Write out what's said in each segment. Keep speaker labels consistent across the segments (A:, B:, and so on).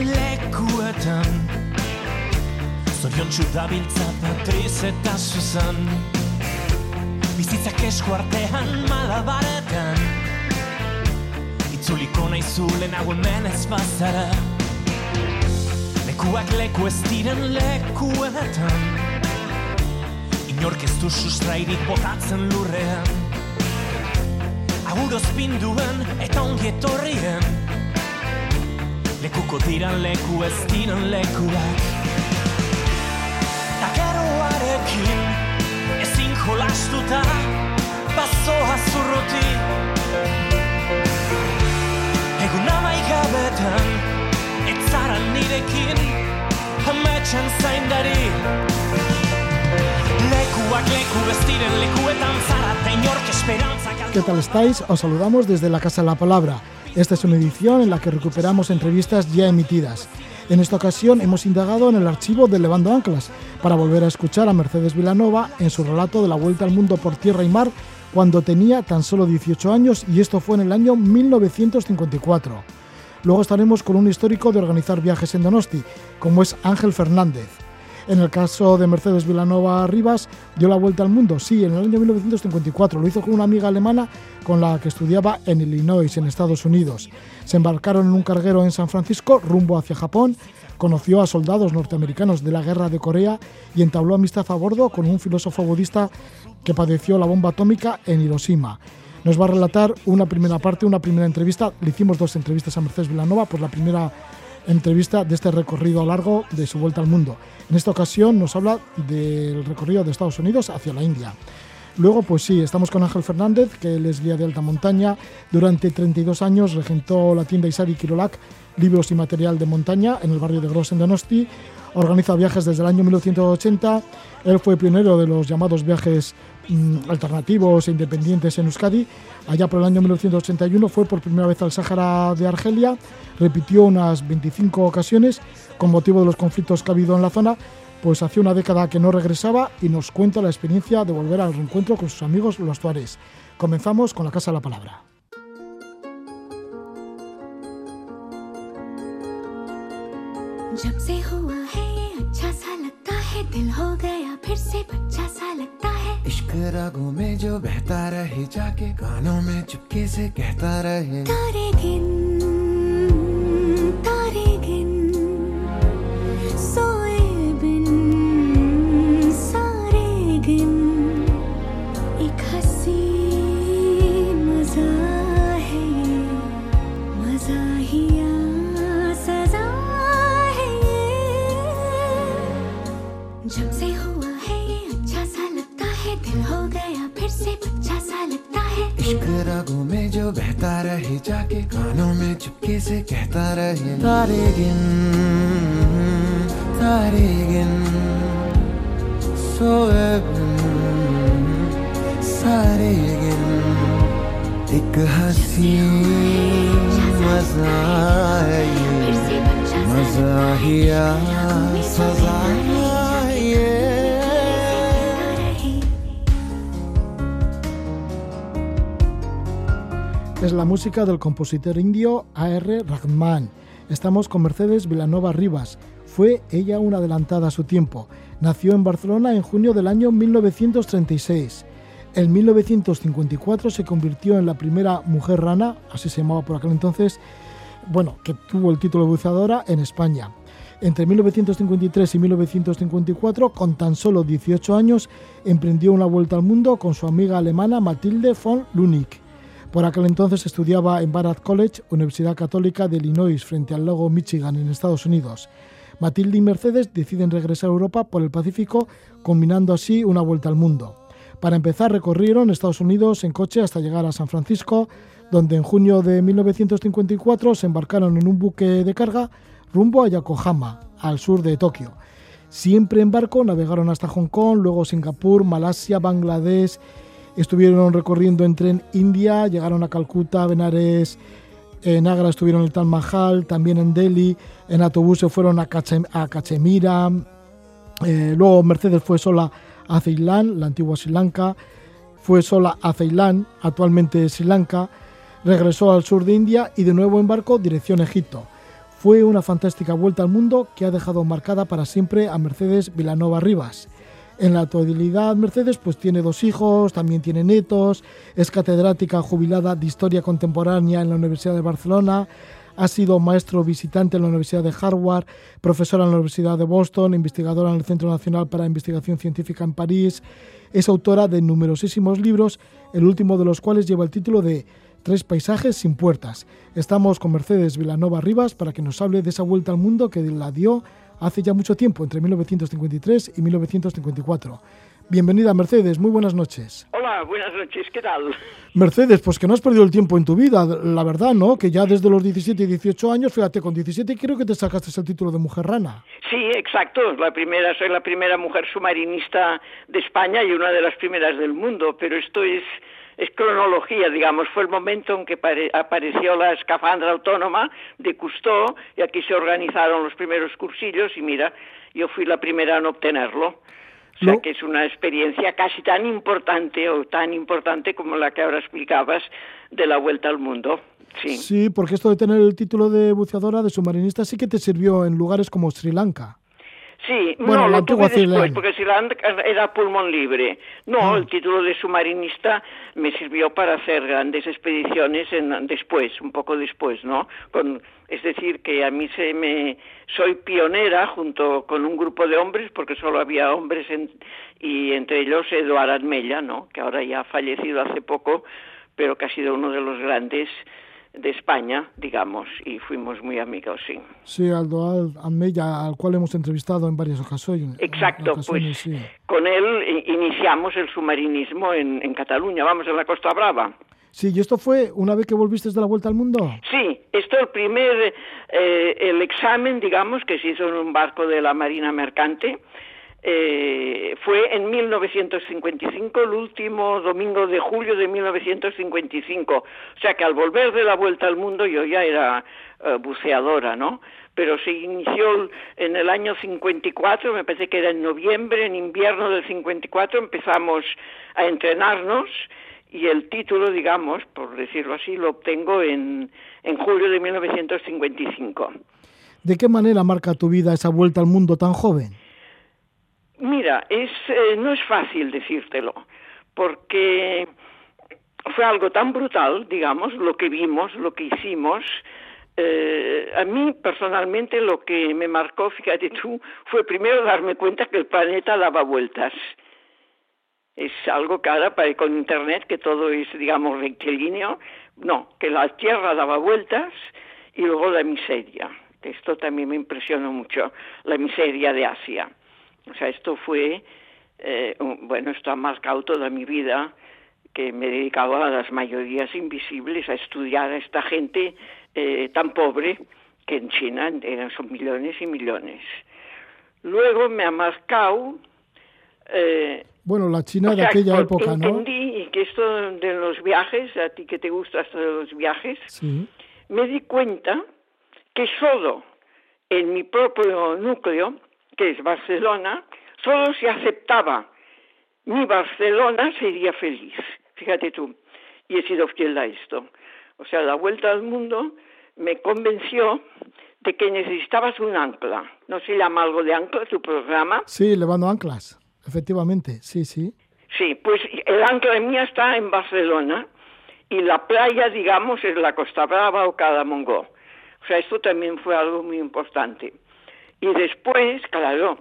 A: lekuetan. Zorion txudabiltza Patriz eta Susan Bizitzak esku artean malabaretan. Itzuliko nahi zulen hau hemen ez bazara. Lekuak leku ez diren lekuetan Inork ez du sustrairik botatzen lurrean. Aguroz pinduen eta ongietorrien Lekuko diran leku ez diren lekuak Takeroarekin ezin jolastuta Bazoa zurruti Egun amaigabetan Ez zara nirekin Ametxan zaindari
B: ¿Qué tal estáis? Os saludamos desde la Casa de la Palabra. Esta es una edición en la que recuperamos entrevistas ya emitidas. En esta ocasión hemos indagado en el archivo de Levando Anclas para volver a escuchar a Mercedes Vilanova en su relato de la vuelta al mundo por tierra y mar cuando tenía tan solo 18 años y esto fue en el año 1954. Luego estaremos con un histórico de organizar viajes en Donosti, como es Ángel Fernández. En el caso de Mercedes Vilanova Rivas, dio la vuelta al mundo, sí, en el año 1954. Lo hizo con una amiga alemana con la que estudiaba en Illinois, en Estados Unidos. Se embarcaron en un carguero en San Francisco, rumbo hacia Japón. Conoció a soldados norteamericanos de la guerra de Corea y entabló amistad a bordo con un filósofo budista que padeció la bomba atómica en Hiroshima. Nos va a relatar una primera parte, una primera entrevista. Le hicimos dos entrevistas a Mercedes Vilanova, pues la primera entrevista de este recorrido largo de su vuelta al mundo. En esta ocasión nos habla del recorrido de Estados Unidos hacia la India. Luego, pues sí, estamos con Ángel Fernández, que él es guía de alta montaña. Durante 32 años regentó la tienda Isari Kirolak, libros y material de montaña, en el barrio de Gros en Donosti. Organiza viajes desde el año 1980. Él fue pionero de los llamados viajes alternativos e independientes en Euskadi. Allá por el año 1981 fue por primera vez al Sáhara de Argelia. Repitió unas 25 ocasiones con motivo de los conflictos que ha habido en la zona. Pues hace una década que no regresaba y nos cuenta la experiencia de volver al reencuentro con sus amigos los tuares. Comenzamos con la Casa de la Palabra.
C: जब से हुआ है दिल हो गया फिर से बच्चा सा लगता है।
D: इश्क रागों में जो बहता रहे जाके कानों में चुपके से कहता रहे।
C: तारे गिन तारे गिन सोए बिन सारे गिन। हो गया फिर से बच्चा सा लगता है।
D: इश्क रागों में जो बहता रहे जाके कानों में चुपके से कहता रहे तारे गिन तारे गिन सोए बिन सारे गिन एक हँसी मज़ा है। मज़ा ही सजा।
B: Es la música del compositor indio A.R. Rahman. Estamos con Mercedes Vilanova Rivas. Fue ella una adelantada a su tiempo. Nació en Barcelona en junio del año 1936. En 1954 se convirtió en la primera mujer rana, así se llamaba por aquel entonces, bueno, que tuvo el título de buceadora en España. Entre 1953 y 1954, con tan solo 18 años, emprendió una vuelta al mundo con su amiga alemana Mathilde von Lunig. Por aquel entonces estudiaba en Barrett College, Universidad Católica de Illinois, frente al lago Michigan, en Estados Unidos. Matilde y Mercedes deciden regresar a Europa por el Pacífico, combinando así una vuelta al mundo. Para empezar, recorrieron Estados Unidos en coche hasta llegar a San Francisco, donde en junio de 1954 se embarcaron en un buque de carga rumbo a Yokohama, al sur de Tokio. Siempre en barco navegaron hasta Hong Kong, luego Singapur, Malasia, Bangladesh. Estuvieron recorriendo en tren India, llegaron a Calcuta, Benares, en Agra estuvieron en Taj Mahal, también en Delhi, en autobús se fueron a, Cachem- a Cachemira, eh, luego Mercedes fue sola a Ceilán, la antigua Sri Lanka, fue sola a Ceilán, actualmente Sri Lanka, regresó al sur de India y de nuevo en barco dirección Egipto. Fue una fantástica vuelta al mundo que ha dejado marcada para siempre a Mercedes Vilanova Rivas. En la actualidad, Mercedes pues tiene dos hijos, también tiene nietos, es catedrática jubilada de Historia Contemporánea en la Universidad de Barcelona, ha sido maestro visitante en la Universidad de Harvard, profesora en la Universidad de Boston, investigadora en el Centro Nacional para Investigación Científica en París. Es autora de numerosísimos libros, el último de los cuales lleva el título de Tres paisajes sin puertas. Estamos con Mercedes Vilanova Rivas para que nos hable de esa vuelta al mundo que la dio hace ya mucho tiempo, entre 1953 y 1954. Bienvenida Mercedes, muy buenas noches.
E: Hola, buenas noches, ¿qué tal?
B: Mercedes, pues que no has perdido el tiempo en tu vida, la verdad, ¿no? Que ya desde los 17 y 18 años, fíjate, con 17 creo que te sacaste el título de mujer rana.
E: Sí, exacto, la primera, soy la primera mujer submarinista de España y una de las primeras del mundo, pero esto es es cronología, digamos, fue el momento en que apareció la escafandra autónoma de Cousteau y aquí se organizaron los primeros cursillos y mira, yo fui la primera en obtenerlo. O sea que es una experiencia casi tan importante o tan importante como la que ahora explicabas de la vuelta al mundo. Sí.
B: sí, porque esto de tener el título de buceadora, de submarinista, sí que te sirvió en lugares como Sri Lanka.
E: Sí, no, lo tuve después, porque Lanka era pulmón libre. No, ah. el título de submarinista me sirvió para hacer grandes expediciones en, después, un poco después, ¿no? Con, es decir, que a mí se me soy pionera junto con un grupo de hombres, porque solo había hombres y entre ellos Eduardo Admella, ¿no? Que ahora ya ha fallecido hace poco, pero que ha sido uno de los grandes de España, digamos, y fuimos muy amigos, sí.
B: Sí, Aldo Almeida, al cual hemos entrevistado en varias ocasiones.
E: Exacto, pues con él iniciamos el submarinismo en, en Cataluña, vamos, en la Costa Brava.
B: Sí, ¿y esto fue una vez que volviste de la vuelta al mundo?
E: Sí, esto el primer, eh, el examen, digamos, que se hizo en un barco de la Marina Mercante, eh, fue en 1955, el último domingo de julio de 1955. O sea que al volver de la vuelta al mundo yo ya era eh, buceadora, ¿no? Pero se inició en el año 54, me parece que era en noviembre, en invierno del 54, empezamos a entrenarnos y el título, digamos, por decirlo así, lo obtengo en, en julio de 1955.
B: ¿De qué manera marca tu vida esa vuelta al mundo tan joven?
E: Mira, es, eh, no es fácil decírtelo, porque fue algo tan brutal, digamos, lo que vimos, lo que hicimos. Eh, a mí personalmente lo que me marcó, fíjate tú, fue primero darme cuenta que el planeta daba vueltas. Es algo que ahora con Internet, que todo es, digamos, rectilíneo. No, que la Tierra daba vueltas y luego la miseria. Esto también me impresionó mucho, la miseria de Asia. O sea, esto fue, eh, bueno, esto ha marcado toda mi vida, que me dedicaba a las mayorías invisibles, a estudiar a esta gente eh, tan pobre que en China eran, son millones y millones. Luego me ha marcado...
B: Eh, bueno, la China de aquella época,
E: ¿no? Entendí que esto de los viajes, a ti que te gusta esto de los viajes, me di cuenta que solo en mi propio núcleo que es Barcelona, solo si aceptaba mi Barcelona sería feliz. Fíjate tú. Y he sido fiel a esto. O sea, la vuelta al mundo me convenció de que necesitabas un ancla. ¿No se llama algo de ancla tu programa?
B: Sí, levando anclas, efectivamente, sí, sí.
E: Sí, pues el ancla mía está en Barcelona y la playa, digamos, es la Costa Brava o Cadamongó. O sea, esto también fue algo muy importante. Y después, claro,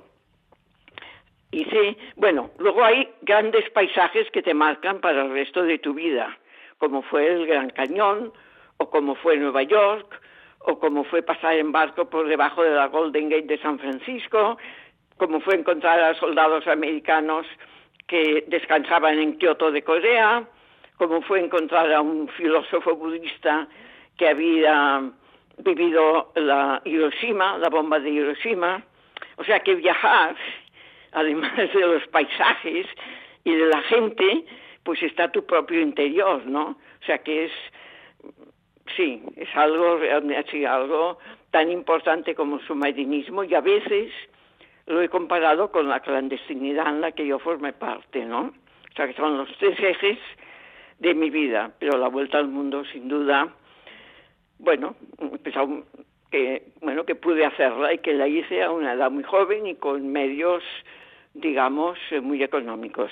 E: hice, bueno, luego hay grandes paisajes que te marcan para el resto de tu vida, como fue el Gran Cañón, o como fue Nueva York, o como fue pasar en barco por debajo de la Golden Gate de San Francisco, como fue encontrar a soldados americanos que descansaban en Kioto de Corea, como fue encontrar a un filósofo budista que había vivido la Hiroshima, la bomba de Hiroshima. O sea que viajar, además de los paisajes y de la gente, pues está tu propio interior, ¿no? O sea que es, sí, es algo realmente algo tan importante como el submarinismo y a veces lo he comparado con la clandestinidad en la que yo formé parte, ¿no? O sea que son los tres ejes de mi vida, pero la vuelta al mundo sin duda bueno, empezado que, bueno, que pude hacerla y que la hice a una edad muy joven y con medios, digamos, eh, muy económicos.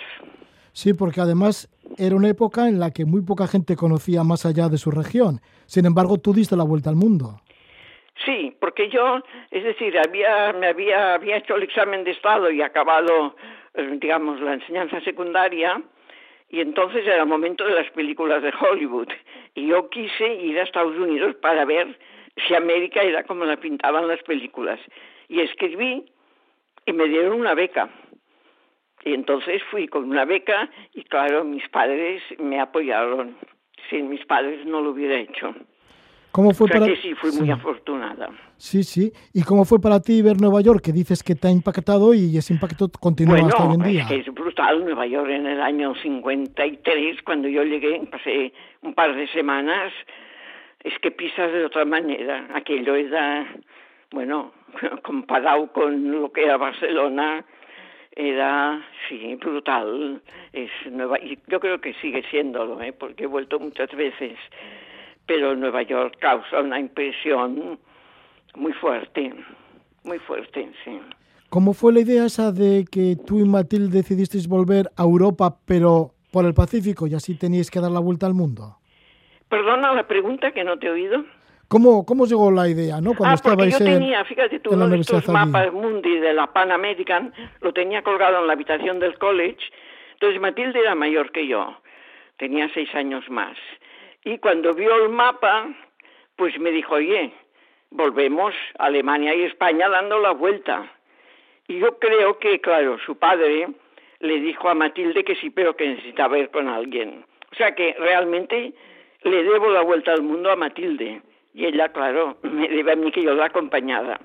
B: Sí, porque además era una época en la que muy poca gente conocía más allá de su región. Sin embargo, tú diste la vuelta al mundo.
E: Sí, porque yo, es decir, había, me había, había hecho el examen de Estado y acabado, eh, digamos, la enseñanza secundaria, y entonces era el momento de las películas de Hollywood. Y yo quise ir a Estados Unidos para ver si América era como la pintaban las películas. Y escribí y me dieron una beca. Y entonces fui con una beca y claro, mis padres me apoyaron. Sin mis padres no lo hubiera hecho.
B: ¿Cómo fue
E: o sea
B: para
E: que sí, fui muy afortunada.
B: Sí, sí. ¿Y cómo fue para ti ver Nueva York? Que dices que te ha impactado y ese impacto continúa
E: Bueno,
B: hasta hoy en día.
E: es que es brutal. Nueva York en el año 53, cuando yo llegué, pasé un par de semanas, es que pisas de otra manera. Aquello era, bueno, comparado con lo que era Barcelona, era, sí, brutal. Es Nueva, y yo creo que sigue siéndolo, ¿eh? porque he vuelto muchas veces. Pero Nueva York causa una impresión muy fuerte, muy fuerte, sí.
B: ¿Cómo fue la idea esa de que tú y Matilde decidisteis volver a Europa, pero por el Pacífico, y así teníais que dar la vuelta al mundo?
E: Perdona la pregunta que no te he oído.
B: ¿Cómo, cómo llegó la idea, no? Cuando
E: ah, porque yo
B: en-
E: tenía, fíjate tú,
B: en
E: uno de estos
B: allí.
E: mapas mundi de la Pan American, lo tenía colgado en la habitación del college. Entonces Matilde era mayor que yo, tenía seis años más. Y cuando vio el mapa, pues me dijo, oye, volvemos a Alemania y España dando la vuelta. Y yo creo que, claro, su padre le dijo a Matilde que sí, pero que necesitaba ir con alguien. O sea que realmente le debo la vuelta al mundo a Matilde. Y ella, claro, me debe a mí que yo la acompañada.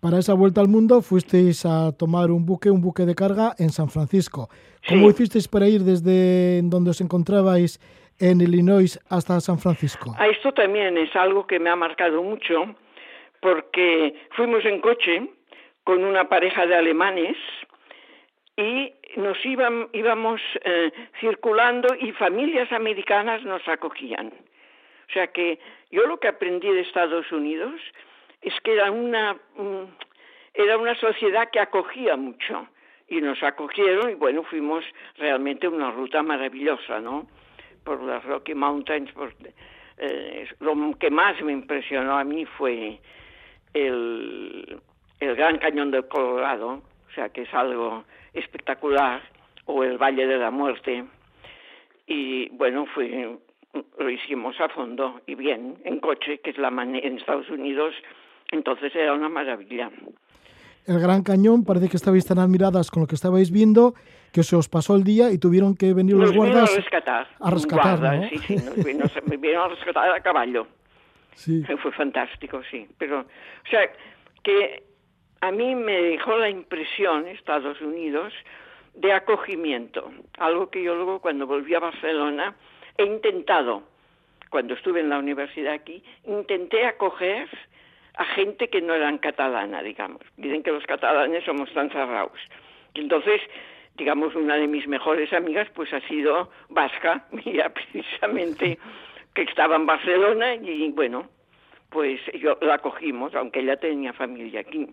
B: Para esa vuelta al mundo fuisteis a tomar un buque, un buque de carga en San Francisco. ¿Cómo
E: Sí.
B: hicisteis para ir desde donde os encontrabais en Illinois hasta San Francisco?
E: A esto también es algo que me ha marcado mucho, porque fuimos en coche con una pareja de alemanes y nos iban, íbamos eh, circulando y familias americanas nos acogían. O sea que yo lo que aprendí de Estados Unidos es que era una, mm, era una sociedad que acogía mucho y nos acogieron y bueno, fuimos realmente una ruta maravillosa, ¿no? Por las Rocky Mountains, por, eh, lo que más me impresionó a mí fue el, el Gran Cañón del Colorado, o sea que es algo espectacular, o el Valle de la Muerte. Y bueno, fue, lo hicimos a fondo y bien, en coche, que es la manera en Estados Unidos, entonces era una maravilla.
B: El Gran Cañón parece que estabais tan admiradas con lo que estabais viendo que se os pasó el día y tuvieron que venir los
E: Nos
B: guardas
E: a rescatar.
B: a rescatar,
E: guarda,
B: ¿no?
E: Sí, sí, nos a rescatar a caballo.
B: Sí.
E: Fue fantástico, sí. Pero, o sea, que a mí me dejó la impresión, Estados Unidos, de acogimiento. Algo que yo luego, cuando volví a Barcelona, he intentado, cuando estuve en la universidad aquí, intenté acoger a gente que no eran catalana, digamos. Dicen que los catalanes somos tan cerrados. Entonces, digamos, una de mis mejores amigas, pues ha sido vasca, mira, precisamente, que estaba en Barcelona y bueno, pues yo la acogimos, aunque ella tenía familia aquí.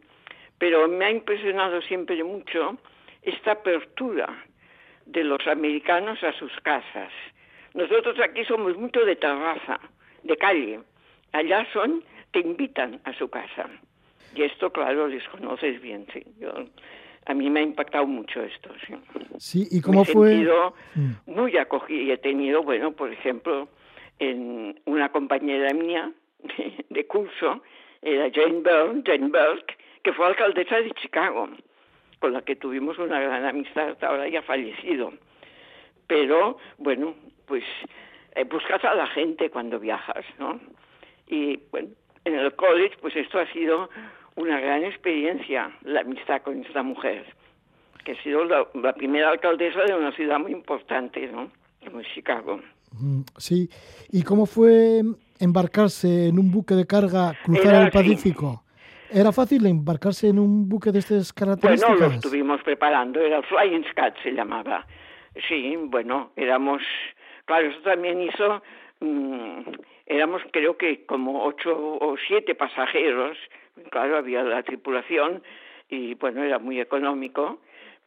E: Pero me ha impresionado siempre mucho esta apertura de los americanos a sus casas. Nosotros aquí somos mucho de terraza, de calle. Allá son, te invitan a su casa. Y esto, claro, les conoces bien, sí. Yo, a mí me ha impactado mucho esto, sí.
B: Sí, ¿y cómo
E: me he
B: fue?
E: sentido
B: Mm.
E: muy acogida y he tenido, bueno, por ejemplo, en una compañera mía de, de curso, era Jane Byrne, Jane Burke, que fue alcaldesa de Chicago, con la que tuvimos una gran amistad, hasta ahora ya ha fallecido. Pero, bueno, pues eh, buscas a la gente cuando viajas, ¿no? Y, bueno, en el college, pues esto ha sido una gran experiencia, la amistad con esta mujer, que ha sido la, la primera alcaldesa de una ciudad muy importante, ¿no? Como es Chicago.
B: Mm, Sí. ¿Y cómo fue embarcarse en un buque de carga, cruzar
E: Era
B: el
E: así.
B: Pacífico? ¿Era fácil embarcarse en un buque de estas
E: Bueno,
B: características?
E: lo estuvimos preparando, era el Flying Scat se llamaba. Sí, bueno, éramos, claro, eso también hizo mm, éramos creo que como ocho o siete pasajeros, claro, había la tripulación y bueno, era muy económico,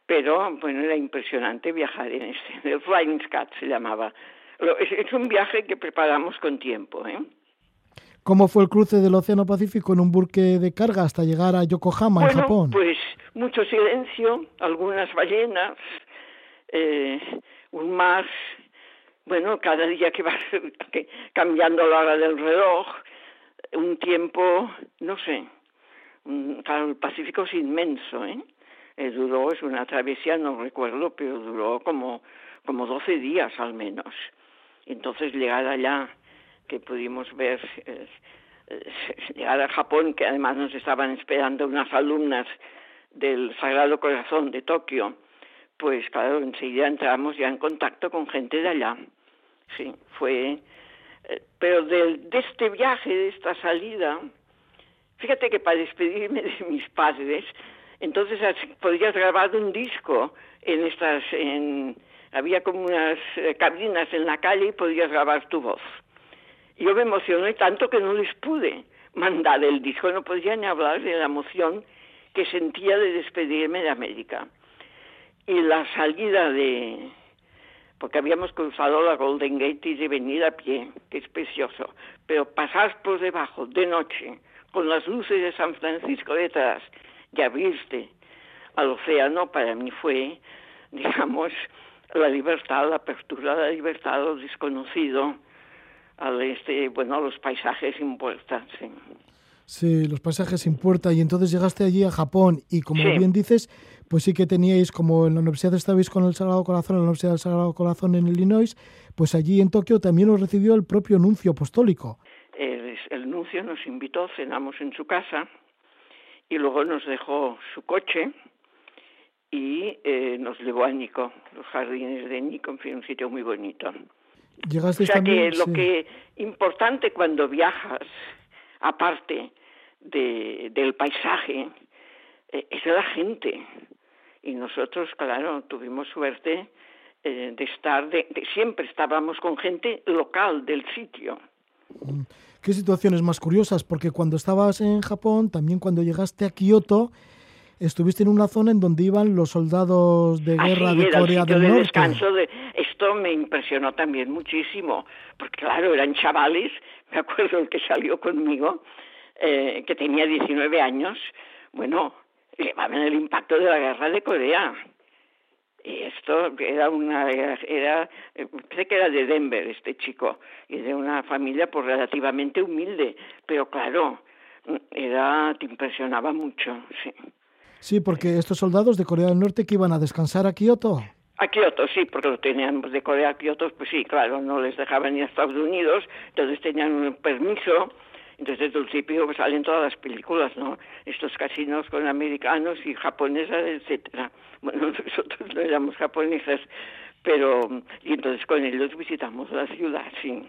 E: pero bueno, era impresionante viajar en este, el Flying Scat se llamaba. Es, es un viaje que preparamos con tiempo, ¿eh?
B: ¿Cómo fue el cruce del Océano Pacífico en un buque de carga hasta llegar a Yokohama,
E: bueno,
B: en Japón?
E: Pues mucho silencio, algunas ballenas, eh, un mar, bueno, cada día que va que, cambiando la hora del reloj, un tiempo, no sé, claro, el Pacífico es inmenso, ¿eh? eh duró, es una travesía, no recuerdo, pero duró como, como 12 días al menos. Entonces llegar allá que pudimos ver eh, eh, llegar a Japón, que además nos estaban esperando unas alumnas del Sagrado Corazón de Tokio, pues claro, enseguida entramos ya en contacto con gente de allá. Sí, fue... Eh, pero de, de este viaje, de esta salida, fíjate que para despedirme de mis padres, entonces podías grabar un disco en estas, en, había como unas cabinas en la calle y podías grabar tu voz. Yo me emocioné tanto que no les pude mandar el disco, no podía ni hablar de la emoción que sentía de despedirme de América. Y la salida de, porque habíamos cruzado la Golden Gate y de venir a pie, que es precioso, pero pasar por debajo de noche, con las luces de San Francisco detrás, y abrirte al océano, para mí fue, digamos, la libertad, la apertura de la libertad, lo desconocido, al este, bueno, los paisajes importan, sí.
B: Sí, los paisajes importan. Y entonces llegaste allí a Japón y como bien dices, pues sí que teníais, como en la universidad estabais con el Sagrado Corazón, en la Universidad del Sagrado Corazón en Illinois, pues allí en Tokio también os recibió el propio nuncio apostólico.
E: El, el nuncio nos invitó, cenamos en su casa y luego nos dejó su coche y eh, nos llevó a Nico, los jardines de Nico, en fin, un sitio muy bonito
B: o
E: sea que lo que importante cuando viajas, aparte de, del paisaje, eh, es la gente. Y nosotros, claro, tuvimos suerte eh, de estar, de, siempre estábamos con gente local del sitio.
B: Mm. ¿Qué situaciones más curiosas? Porque cuando estabas en Japón, también cuando llegaste a Kioto, estuviste en una zona en donde iban los soldados de guerra de Corea del Norte.
E: Descanso de, esto me impresionó también muchísimo, porque claro, eran chavales, me acuerdo el que salió conmigo, eh, que tenía 19 años, bueno, llevaban el impacto de la guerra de Corea. Y esto era una, era, pensé que era de Denver este chico, y de una familia pues relativamente humilde, pero claro, era, te impresionaba mucho, sí.
B: Sí, porque estos soldados de Corea del Norte que iban a descansar a Kioto.
E: A Kioto, sí, porque lo teníamos de Corea a Kioto, pues sí, claro, no les dejaban ir a Estados Unidos, entonces tenían un permiso, desde el principio salen todas las películas, ¿no? Estos casinos con americanos y japonesas, etcétera. Bueno, nosotros no éramos japonesas, pero y entonces con ellos visitamos la ciudad, sí.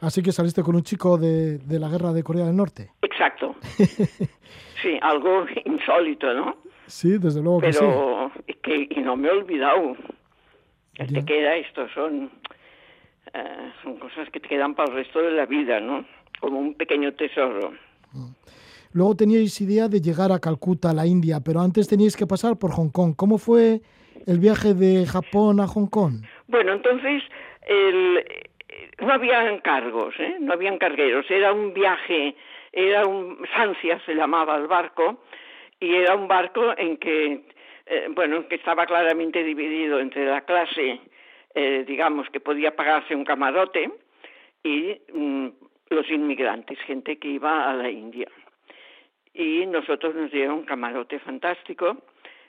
B: Así que saliste con un chico de, de la guerra de Corea del Norte.
E: Exacto. sí, algo insólito, ¿no?
B: Sí, desde luego
E: que
B: sí.
E: Pero que, y no me he olvidado. Te queda esto, son, eh, son cosas que te quedan para el resto de la vida, ¿no? Como un pequeño tesoro.
B: Mm. Luego teníais idea de llegar a Calcuta, la India, pero antes teníais que pasar por Hong Kong. ¿Cómo fue el viaje de Japón a Hong Kong?
E: Bueno, entonces el, no había encargos, ¿eh? no había cargueros. Era un viaje, era un Sancia se llamaba el barco, y era un barco en que, eh, bueno, que estaba claramente dividido entre la clase, eh, digamos, que podía pagarse un camarote y mm, los inmigrantes, gente que iba a la India. Y nosotros nos dieron un camarote fantástico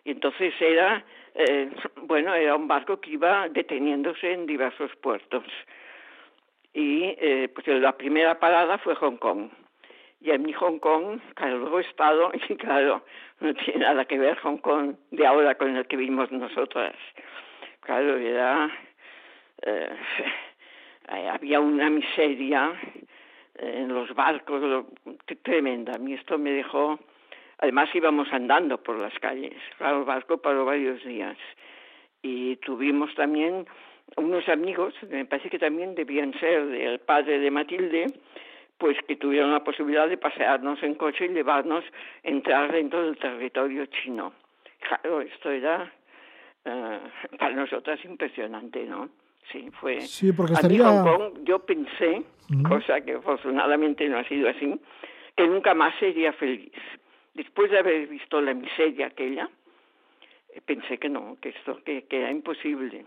E: y entonces era, eh, bueno, era un barco que iba deteniéndose en diversos puertos. Y pues la primera parada fue Hong Kong y en mi Hong Kong, claro, estado, y claro, no tiene nada que ver Hong Kong de ahora con el que vimos nosotras. Claro, era, eh, había una miseria en los barcos tremenda. A mí esto me dejó, además íbamos andando por las calles, claro, el barco paró varios días. Y tuvimos también unos amigos, me parece que también debían ser del padre de Matilde, pues que tuvieron la posibilidad de pasearnos en coche y llevarnos, entrar dentro del territorio chino. Claro, esto era eh, para nosotras impresionante, ¿no? Sí, fue.
B: Sí, porque estaría-
E: Hong Kong, yo pensé, cosa que afortunadamente no ha sido así, que nunca más sería feliz. Después de haber visto la miseria aquella, eh, pensé que no, que esto que, que era imposible.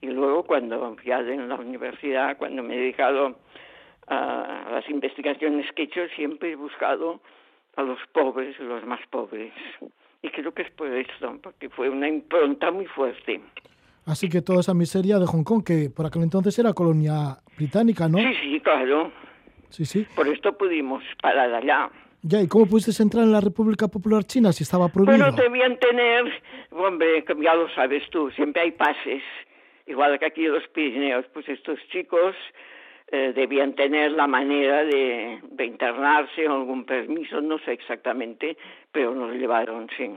E: Y luego cuando ya en la universidad, cuando me he dedicado a las investigaciones que he hecho, siempre he buscado a los pobres, los más pobres. Y creo que es por esto, porque fue una impronta muy fuerte.
B: Así que toda esa miseria de Hong Kong, que por aquel entonces era colonia británica, ¿no?
E: Sí, sí, claro.
B: Sí, sí.
E: Por esto pudimos parar allá.
B: Ya, ¿y cómo pudiste entrar en la República Popular China si estaba prohibido?
E: Bueno, debían tener, hombre, ya lo sabes tú, siempre hay pases, igual que aquí en los Pirineos, pues estos chicos eh, debían tener la manera de, de internarse o algún permiso, no sé exactamente, pero nos llevaron, sí.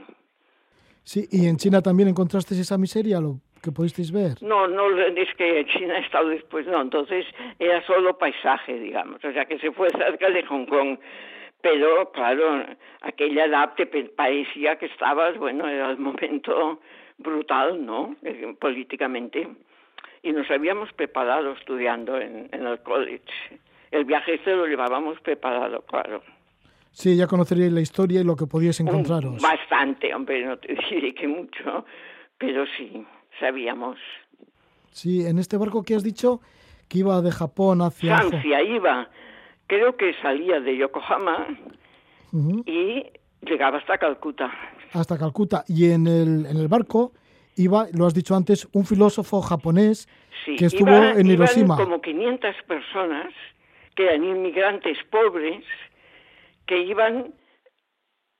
B: Sí, y en China también encontrasteis esa miseria, lo que pudisteis ver.
E: No, no es que China ha estado después, no, entonces era solo paisaje, digamos, o sea que se fue cerca de Hong Kong. Pero, claro, aquella edad te parecía que estabas, bueno, era el momento brutal, ¿no? Eh, Políticamente. Y nos habíamos preparado estudiando en, en el college. El viaje este lo llevábamos preparado, claro.
B: Sí, ya conoceríais la historia y lo que podíais encontraros.
E: Bastante, hombre, no te diré que mucho, pero sí, sabíamos.
B: Sí, en este barco que has dicho que iba de Japón hacia...
E: Francia iba, creo que salía de Yokohama y llegaba hasta Calcuta.
B: hasta Calcuta. Y en el, en el barco iba, lo has dicho antes, un filósofo japonés
E: Sí,
B: que estuvo
E: iba-
B: en
E: iban
B: Hiroshima.
E: como 500 personas que eran inmigrantes pobres que iban,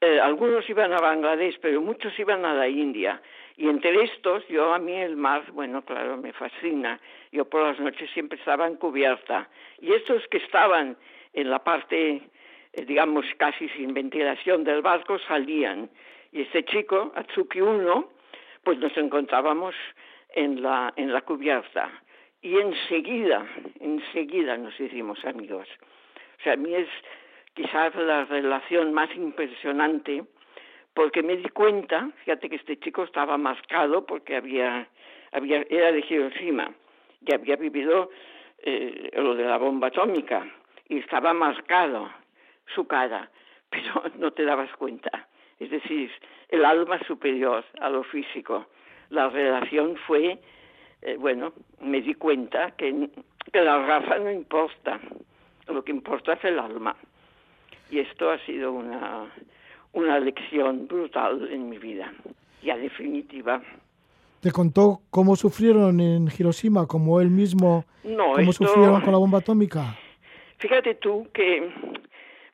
E: eh, algunos iban a Bangladesh, pero muchos iban a la India. Y entre estos, yo a mí el mar, bueno, claro, me fascina. Yo por las noches siempre estaba en cubierta. Y estos que estaban en la parte, eh, digamos, casi sin ventilación del barco, salían. Y este chico, Atsuki Uno, pues nos encontrábamos en la, en la cubierta. Y enseguida, enseguida nos hicimos amigos. O sea, a mí es quizás la relación más impresionante porque me di cuenta, fíjate que este chico estaba marcado porque había, había era de Hiroshima y había vivido eh, lo de la bomba atómica y estaba marcado su cara, pero no te dabas cuenta. Es decir, el alma superior a lo físico. La relación fue, eh, bueno, me di cuenta que la raza no importa, lo que importa es el alma. Y esto ha sido una, una lección brutal en mi vida, ya definitiva.
B: Te contó cómo sufrieron en Hiroshima, como él mismo,
E: No,
B: cómo
E: esto-
B: sufrieron con la bomba atómica.
E: Fíjate tú que,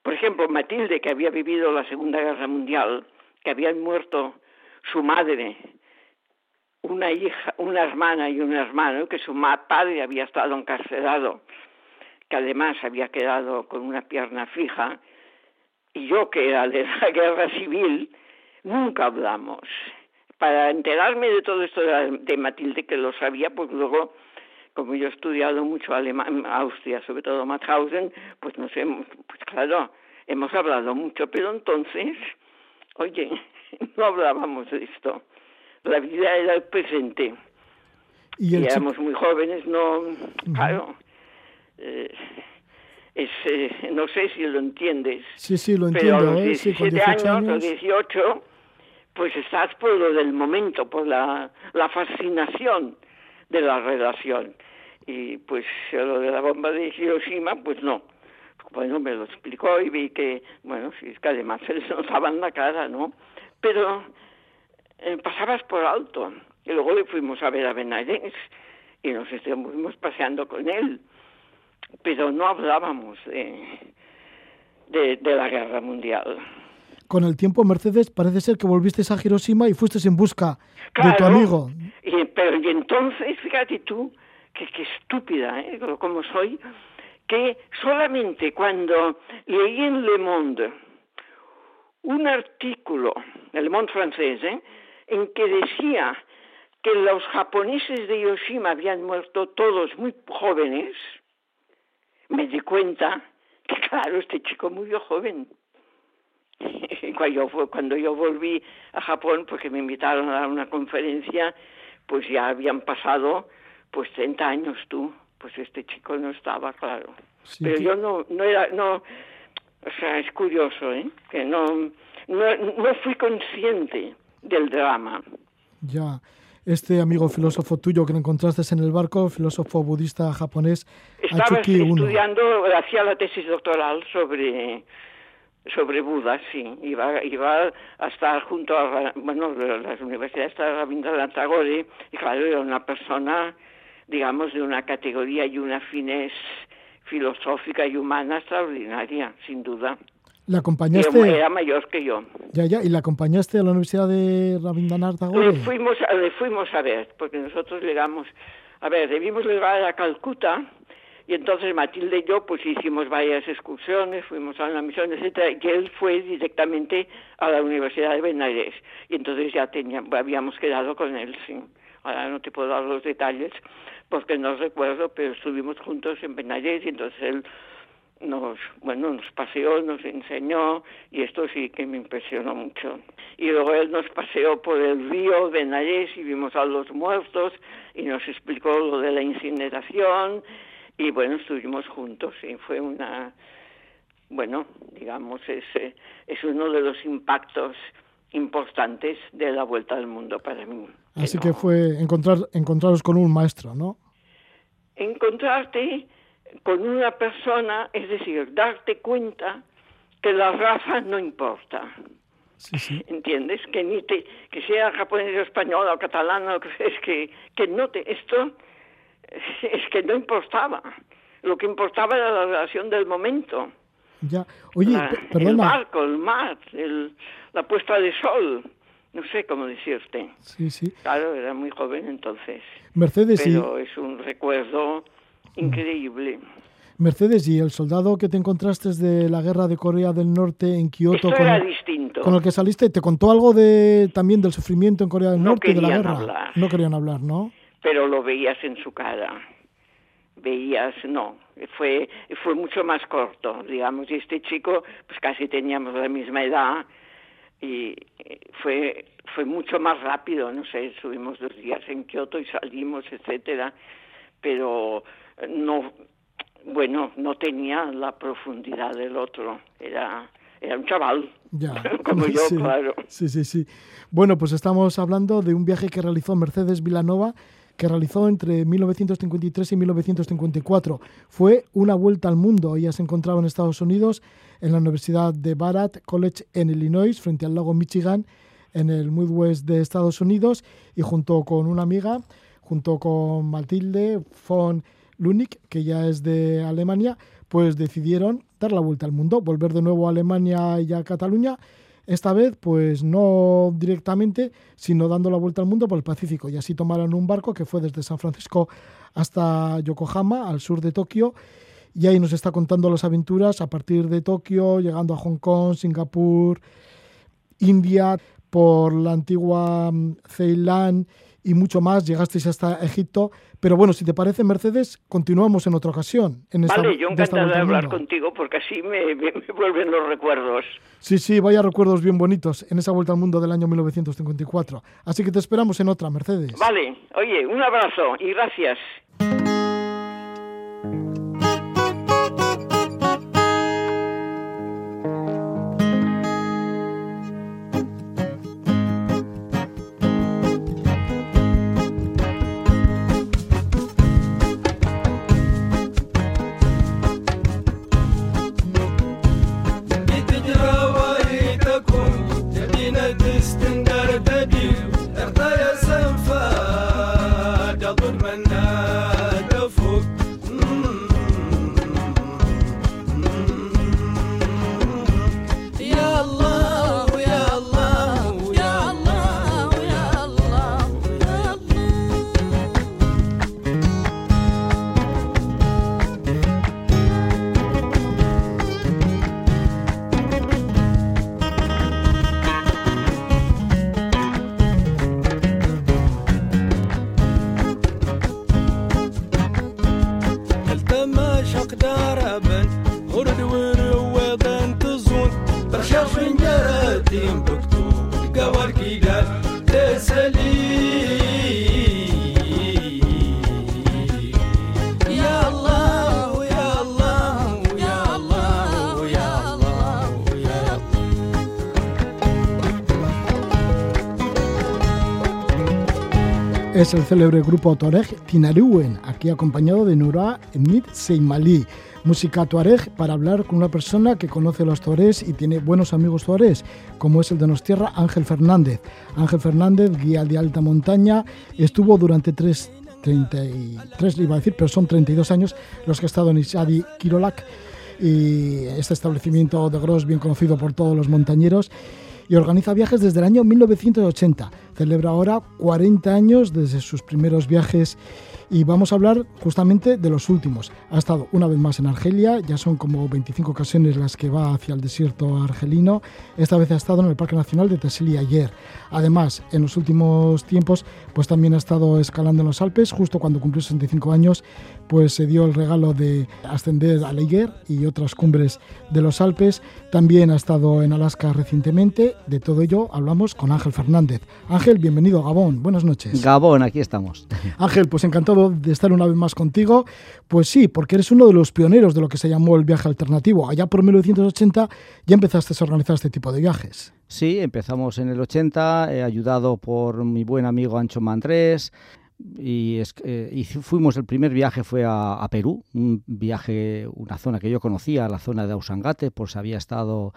E: por ejemplo, Matilde, que había vivido la Segunda Guerra Mundial, que habían muerto su madre, una hija, una hermana y un hermano, que su padre había estado encarcelado, que además había quedado con una pierna fija, y yo que era de la guerra civil, nunca hablamos. Para enterarme de todo esto de, Matilde, que lo sabía, pues luego, como yo he estudiado mucho alemán, Austria, sobre todo Mauthausen, pues nos hemos, pues claro, hemos hablado mucho, pero entonces, oye, no hablábamos de esto. La vida era el presente.
B: Y el
E: éramos muy jóvenes, no, claro. eh, es, eh, no sé si lo entiendes.
B: sí, sí, lo
E: Pero a
B: entiendo,
E: los
B: ¿eh? Sí, con
E: 17
B: 18
E: años, o
B: años.
E: 18, pues estás por lo del momento, por la, la fascinación de la relación. Y pues lo de la bomba de Hiroshima, pues no. Bueno, me lo explicó y vi que, bueno, sí, es que además se les notaba en la cara, ¿no? Pero eh, pasabas por alto. Y luego le fuimos a ver a Benares y nos estuvimos paseando con él. Pero no hablábamos de, de, de la guerra mundial.
B: Con el tiempo, Mercedes, parece ser que volviste a Hiroshima y fuiste en busca de tu amigo.
E: Y, pero y entonces, fíjate tú, que, que estúpida, ¿eh? como soy, que solamente cuando leí en Le Monde un artículo, el Le Monde francés, ¿eh? en que decía que los japoneses de Hiroshima habían muerto todos muy jóvenes, me di cuenta que Claro, este chico murió joven. Cuando yo, cuando yo volví a Japón, porque me invitaron a dar una conferencia, pues ya habían pasado pues 30 años tú. Pues este chico no estaba, claro.
B: Sí,
E: Pero
B: que-
E: yo no, no era, no, o sea, es curioso, ¿eh? Que no, no, no fui consciente del drama.
B: Ya. Este amigo filósofo tuyo que encontraste en el barco, filósofo budista japonés,
E: Estaba
B: Achuki Uno.
E: estudiando, hacía la tesis doctoral sobre sobre Buda, sí. Iba, iba a estar junto a, bueno, las universidades de Rabindranath Tagore, y claro, era una persona, digamos, de una categoría y una finez filosófica y humana extraordinaria, sin duda.
B: ¿Le
E: Era,
B: acompañaste?
E: era mayor que yo.
B: Ya, ya. ¿Y la acompañaste a la Universidad de Rabindranath
E: Le
B: Tagore?
E: fuimos, a, le fuimos a ver, porque nosotros llegamos, a ver, debimos llegar a Calcuta, y entonces Matilde y yo pues hicimos varias excursiones, fuimos a una misión, etcétera, y él fue directamente a la Universidad de Benares, y entonces ya teníamos, habíamos quedado con él, sí. Ahora no te puedo dar los detalles, porque no recuerdo, pero estuvimos juntos en Benares, y entonces él nos, bueno, nos paseó, nos enseñó y esto sí que me impresionó mucho. Y luego él nos paseó por el río Benares y vimos a los muertos y nos explicó lo de la incineración y bueno, estuvimos juntos y fue una, bueno, digamos, es, es uno de los impactos importantes de la vuelta al mundo para mí.
B: Así
E: no-
B: que fue encontrar, encontraros con un maestro, ¿no?
E: encontrarte con una persona, es decir, darte cuenta que la raza no importa.
B: Sí, sí.
E: ¿Entiendes? Que ni te, que sea japonés o español o catalán, es que, que no te, esto es que no importaba. Lo que importaba era la relación del momento.
B: Ya. Oye,
E: La-
B: pe-
E: el
B: perdona.
E: barco, el mar, el- la puesta de sol. No sé cómo decirte.
B: Sí, sí.
E: Claro, era muy joven entonces.
B: Mercedes
E: Pero es un recuerdo increíble.
B: Mercedes y el soldado que te encontraste de la guerra de Corea del Norte en Kioto
E: Esto
B: con,
E: era
B: el-
E: distinto.
B: con el que saliste, ¿te contó algo de también del sufrimiento en Corea del
E: No
B: Norte de la guerra?
E: hablar.
B: No querían hablar, ¿no?
E: pero lo veías en su cara. Veías, no, fue, fue mucho más corto, digamos, y este chico, pues casi teníamos la misma edad y eh, fue, fue mucho más rápido, no sé, estuvimos dos días en Kioto y salimos, etcétera, pero no, bueno, no tenía la profundidad del otro, era, era un chaval,
B: Ya.
E: como yo,
B: Sí,
E: claro.
B: Sí, sí, sí. Bueno, pues estamos hablando de un viaje que realizó Mercedes Vilanova, que realizó entre 1953 y 1954. Fue una vuelta al mundo. Ella se encontraba en Estados Unidos, en la Universidad de Barrett College en Illinois, frente al lago Michigan, en el Midwest de Estados Unidos, y junto con una amiga, junto con Matilde von Lunik, que ya es de Alemania, pues decidieron dar la vuelta al mundo, volver de nuevo a Alemania y a Cataluña. Esta vez, pues no directamente, sino dando la vuelta al mundo por el Pacífico. Y así tomaron un barco que fue desde San Francisco hasta Yokohama, al sur de Tokio. Y ahí nos está contando las aventuras a partir de Tokio, llegando a Hong Kong, Singapur, India, por la antigua mm, Ceilán y mucho más. Llegasteis hasta Egipto. Pero bueno, si te parece, Mercedes, continuamos en otra ocasión. En esta,
E: Vale, yo
B: de esta
E: encantada de
B: al
E: hablar contigo porque así me, me- me vuelven los recuerdos.
B: Sí, sí, vaya recuerdos bien bonitos en esa vuelta al mundo del año 1954. Así que te esperamos en otra, Mercedes.
E: Vale, oye, un abrazo y gracias.
B: Es el célebre grupo Tuareg Tinaruen, aquí acompañado de Nura Emit Seimali. Música Tuareg para hablar con una persona que conoce los tuaregs y tiene buenos amigos tuaregs, como es el de Nostierra Ángel Fernández. Ángel Fernández, guía de alta montaña, estuvo durante tres, 33, iba a decir, pero son 32 años los que ha estado en Isadi Kirolak y este establecimiento de Gros bien conocido por todos los montañeros y organiza viajes desde el año 1980. Celebra ahora 40 años desde sus primeros viajes y vamos a hablar justamente de los últimos. Ha estado una vez más en Argelia, ya son como 25 ocasiones las que va hacia el desierto argelino. Esta vez ha estado en el Parque Nacional de Tassili ayer. Además, en los últimos tiempos, pues también ha estado escalando en los Alpes. Justo cuando cumplió 65 años, pues se dio el regalo de ascender a Leiger y otras cumbres de los Alpes. También ha estado en Alaska recientemente. De todo ello hablamos con Ángel Fernández. Ángel, bienvenido a Gabón. Buenas noches.
F: Gabón, aquí estamos.
B: Ángel, pues encantado de estar una vez más contigo. Pues sí, porque eres uno de los pioneros de lo que se llamó el viaje alternativo. Allá por 1980 ya empezaste a organizar este tipo de viajes.
F: Sí, empezamos en el 80, eh, ayudado por mi buen amigo Ancho Mandrés. Y, es- eh, y fu- fuimos, el primer viaje fue a, Perú, un viaje, una zona que yo conocía, la zona de Ausangate, si había estado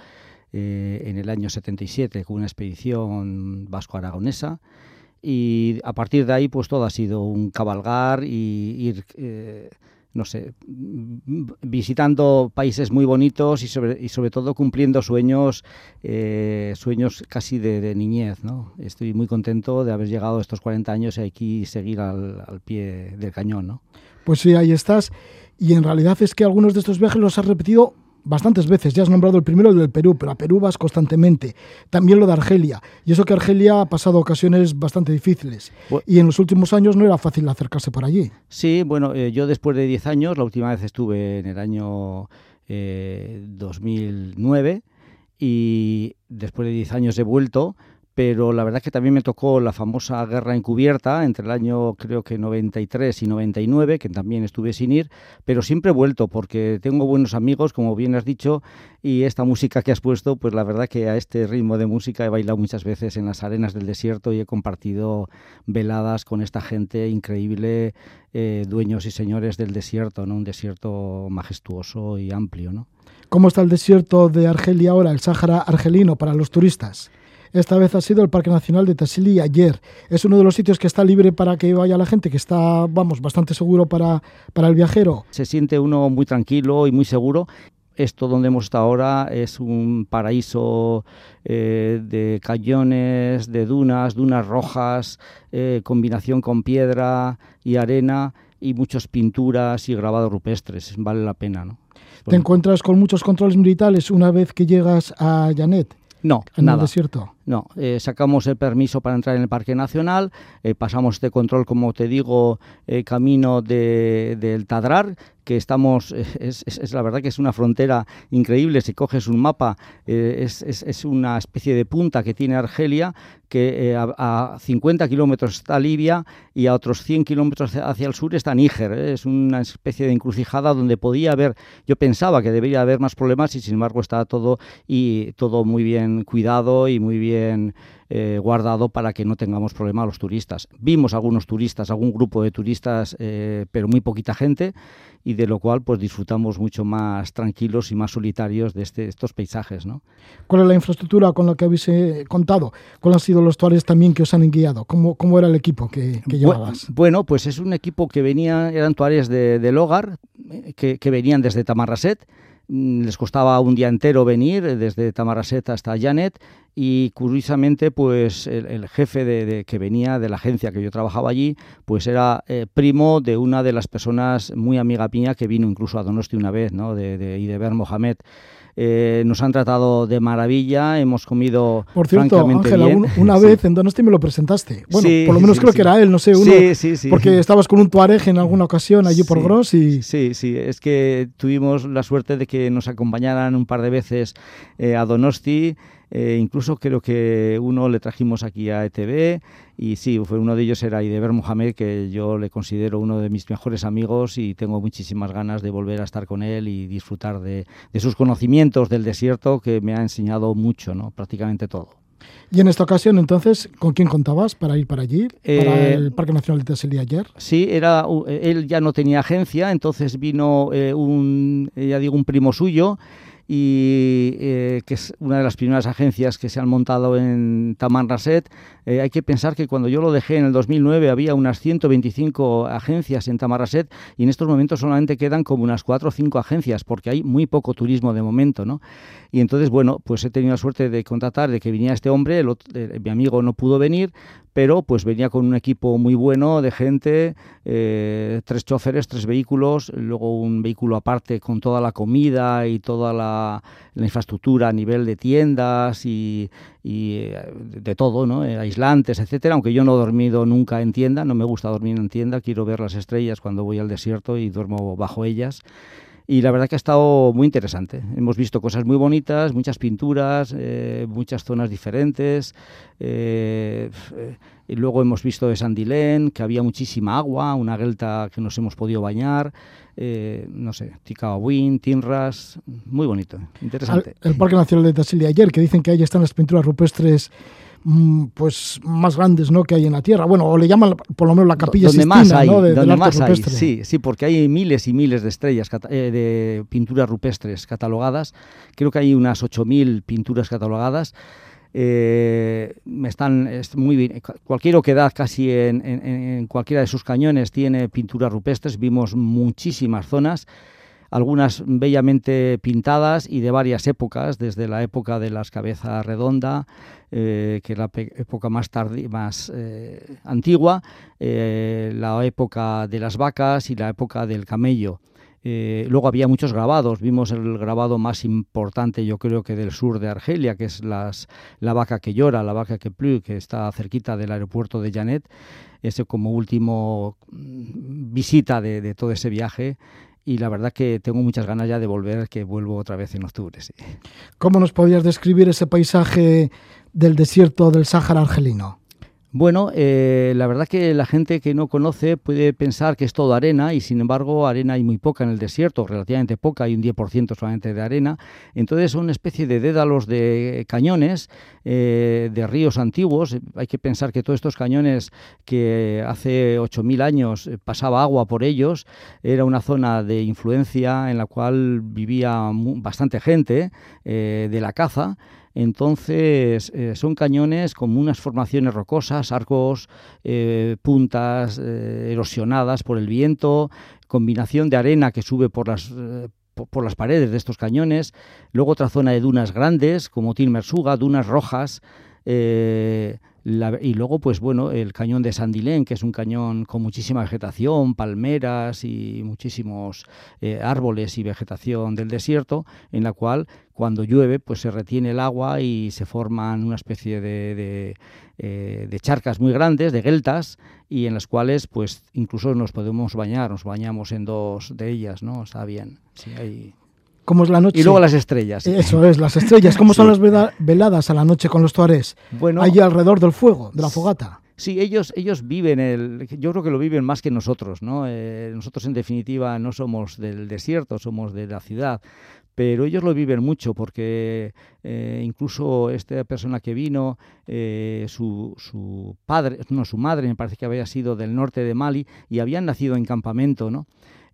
F: eh, en el año 77 con una expedición vasco-aragonesa. Y a partir de ahí, pues todo ha sido un cabalgar y ir, eh, no sé, visitando países muy bonitos y sobre, y sobre todo cumpliendo sueños, eh, sueños casi de, de niñez, ¿no? Estoy muy contento de haber llegado a estos 40 años y aquí seguir al, al pie del cañón, ¿no?
B: Pues sí, ahí estás. Y en realidad es que algunos de estos viajes los has repetido bastantes veces. Ya has nombrado el primero, el del Perú, pero a Perú vas constantemente. También lo de Argelia. Y eso que Argelia ha pasado ocasiones bastante difíciles. Y en los últimos años no era fácil acercarse por allí.
F: Sí, bueno, eh, yo después de 10 años, la última vez estuve en el año eh, 2009 y después de 10 años he vuelto, pero la verdad que también me tocó la famosa guerra encubierta entre el año creo que 93 y 99, que también estuve sin ir, pero siempre he vuelto porque tengo buenos amigos, como bien has dicho, y esta música que has puesto, pues la verdad que a este ritmo de música he bailado muchas veces en las arenas del desierto y he compartido veladas con esta gente increíble, eh, dueños y señores del desierto, ¿no? Un desierto majestuoso y amplio, ¿no?
B: ¿Cómo está el desierto de Argelia ahora, el Sáhara argelino, para los turistas? Esta vez ha sido el Parque Nacional de Tassili ayer. Es uno de los sitios que está libre para que vaya la gente, que está, vamos, bastante seguro para, para el viajero.
F: Se siente uno muy tranquilo y muy seguro. Esto donde hemos estado ahora es un paraíso eh, de cañones, de dunas, dunas rojas, eh, combinación con piedra y arena y muchas pinturas y grabados rupestres. Vale la pena, ¿no?
B: Te encuentras con muchos controles militares una vez que llegas a Janet,
F: No,
B: en el
F: nada.
B: desierto.
F: No, eh, sacamos el permiso para entrar en el Parque Nacional, eh, pasamos este control, como te digo, eh, camino de- del Tadrar, que estamos, es, la verdad que es una frontera increíble, si coges un mapa, es, es- una especie de punta que tiene Argelia, que a, a 50 kilómetros está Libia y a otros 100 kilómetros hacia- el sur está Níger, es una especie de encrucijada donde podía haber, yo pensaba que debería haber más problemas y sin embargo está todo, y, todo muy bien cuidado y muy bien eh, guardado para que no tengamos problema los turistas. Vimos algunos turistas, algún grupo de turistas, eh, pero muy poquita gente, y de lo cual pues disfrutamos mucho más tranquilos y más solitarios de este- estos paisajes. ¿no?
B: ¿Cuál es la infraestructura con la que habéis eh, contado? ¿Cuáles han sido los tuares también que os han guiado? ¿Cómo, cómo era el equipo que, que llevabas?
F: Bueno, pues es un equipo que venía, eran tuares de, del hogar, eh, que, que venían desde Tamarraset. Mm, Les costaba un día entero venir eh, desde Tamarraset hasta Janet y curiosamente pues el, jefe de, de- que venía de la agencia que yo trabajaba allí pues era eh, primo de una de las personas muy amiga mía que vino incluso a Donosti una vez, ¿no? de, de Ideber Mohamed. Eh, nos han tratado de maravilla, hemos comido
B: Por cierto,
F: francamente
B: Ángela,
F: bien.
B: un- una vez en Donosti me lo presentaste. Bueno,
F: Sí,
B: por lo menos
F: sí,
B: creo
F: sí.
B: que era él, no sé, uno.
F: Sí, sí, sí.
B: Porque estabas con un tuareg en alguna ocasión allí por
F: Sí,
B: Gros y...
F: Sí, sí, es que tuvimos la suerte de que nos acompañaran un par de veces eh, a Donosti, eh, incluso creo que uno le trajimos aquí a ETV y sí, fue uno de ellos era Ideber Mohamed, que yo le considero uno de mis mejores amigos y tengo muchísimas ganas de volver a estar con él y disfrutar de, de sus conocimientos del desierto que me ha enseñado mucho, ¿no? prácticamente todo.
B: Y en esta ocasión, entonces, ¿con quién contabas para ir para allí? para
F: Eh,
B: el Parque Nacional de Tassili ayer.
F: Sí, era, él ya no tenía agencia, entonces vino eh, un, ya digo, un primo suyo y eh, que es una de las primeras agencias que se han montado en Tamanrasset. Eh, hay que pensar que cuando yo lo dejé en el 2009 había unas 125 agencias en Tamanrasset y en estos momentos solamente quedan como unas 4 o 5 agencias porque hay muy poco turismo de momento, ¿no? Y entonces, bueno, pues he tenido la suerte de contratar, de que viniera este hombre, eh, mi amigo no pudo venir, pero pues venía con un equipo muy bueno de gente, eh, tres choferes, tres vehículos, luego un vehículo aparte con toda la comida y toda la, la infraestructura a nivel de tiendas y, y, eh, de, todo, ¿no? Eh, aislantes, etcétera. Aunque yo no he dormido nunca en tienda, no me gusta dormir en tienda, quiero ver las estrellas cuando voy al desierto y duermo bajo ellas. Y la verdad que ha estado muy interesante. Hemos visto cosas muy bonitas, muchas pinturas, eh, muchas zonas diferentes. eh, eh, y luego hemos visto de Sandilén, que había muchísima agua, una gelta que nos hemos podido bañar. Eh, no sé, Tikawin, Tinras, muy bonito,
B: Al-
F: interesante.
B: el Parque Nacional de Tassili ayer, que dicen que ahí están las pinturas rupestres mm, pues más grandes ¿no? que hay en la Tierra. Bueno, o le llaman por lo menos la capilla
F: donde
B: Sistina,
F: más hay,
B: ¿no? de, del
F: donde
B: arte
F: más hay, sí, sí, porque hay miles y miles de estrellas, eh, de pinturas rupestres catalogadas. Creo que hay unas 8.000 pinturas catalogadas. Eh, están es muy bien. Cu- Cualquier oquedad casi en, cualquiera de sus cañones tiene pinturas rupestres. Vimos muchísimas zonas algunas bellamente pintadas y de varias épocas, desde la época de las cabezas redonda, eh, que es la época más, tardi- más eh, antigua, eh, la época de las vacas y la época del camello. Eh, luego había muchos grabados, vimos el grabado más importante yo creo que del sur de Argelia, que es las, la vaca que llora, la vaca que plü, que está cerquita del aeropuerto de Janet, ese como último mm, visita de, todo ese viaje y la verdad que tengo muchas ganas ya de volver, que vuelvo otra vez en octubre.
B: ¿Cómo nos podrías describir ese paisaje del desierto del Sáhara argelino?
F: Bueno, eh, la verdad que la gente que no conoce puede pensar que es todo arena y sin embargo arena hay muy poca en el desierto, relativamente poca, hay un 10% solamente de arena. Entonces son una especie de dédalos de cañones, eh, de ríos antiguos. Hay que pensar que todos estos cañones que hace 8.000 años pasaba agua por ellos, era una zona de influencia en la cual vivía bastante gente eh, de la caza. Entonces, eh, son cañones con unas formaciones rocosas, arcos, eh, puntas eh, erosionadas por el viento, combinación de arena que sube por las, po- por las paredes de estos cañones. Luego otra zona de dunas grandes, como Tilmersuga, dunas rojas. La- y luego, pues bueno, el cañón de Sandilén, que es un cañón con muchísima vegetación, palmeras y muchísimos eh, árboles y vegetación del desierto, en la cual cuando llueve pues se retiene el agua y se forman una especie de, de, eh, de charcas muy grandes, de geltas, y en las cuales pues incluso nos podemos bañar, nos bañamos en dos de ellas, ¿no? Está bien. Sí, hay-
B: ¿Cómo es la noche?
F: Y luego las estrellas.
B: Eso es, las estrellas. ¿Cómo son las vela- veladas a la noche con los tuarés?
F: Bueno,
B: Allí alrededor del fuego, de la fogata.
F: Sí, ellos, ellos viven el, yo creo que lo viven más que nosotros, ¿no? Eh, nosotros en definitiva no somos del desierto, somos de la ciudad, pero ellos lo viven mucho porque eh, incluso esta persona que vino, eh, su, su padre, no, su madre me parece que había sido del norte de Mali y habían nacido en campamento, ¿no?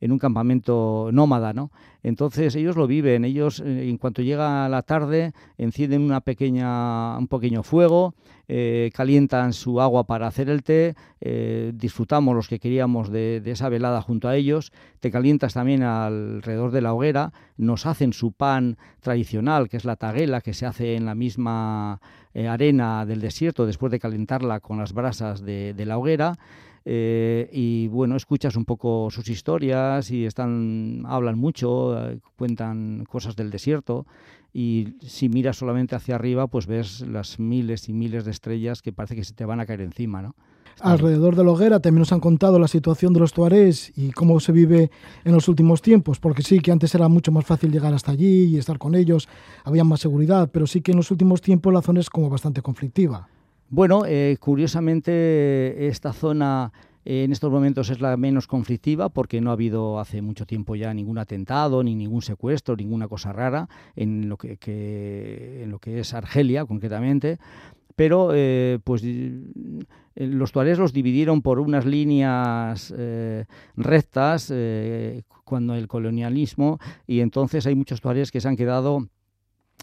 F: En un campamento nómada, ¿no? Entonces ellos lo viven, ellos eh, en cuanto llega la tarde encienden una pequeña, un pequeño fuego, eh, calientan su agua para hacer el té, eh, disfrutamos los que queríamos de, esa velada junto a ellos, te calientas también alrededor de la hoguera, nos hacen su pan tradicional, que es la taguela, que se hace en la misma arena del desierto después de calentarla con las brasas de la hoguera. Eh, y bueno, escuchas un poco sus historias y están, hablan mucho, eh, cuentan cosas del desierto y si miras solamente hacia arriba, pues ves las miles y miles de estrellas que parece que se te van a caer encima, ¿no?
B: Alrededor de la hoguera también nos han contado la situación de los tuarés y cómo se vive en los últimos tiempos, porque sí que antes era mucho más fácil llegar hasta allí y estar con ellos, había más seguridad, pero sí que en los últimos tiempos la zona es como bastante conflictiva.
F: Bueno, eh, curiosamente esta zona En estos momentos es la menos conflictiva porque no ha habido hace mucho tiempo ya ningún atentado, ni ningún secuestro, ninguna cosa rara en lo que, en lo que es Argelia concretamente. Pero eh, pues eh, los tuarés los dividieron por unas líneas eh, rectas eh, cuando el colonialismo y entonces hay muchos tuarés que se han quedado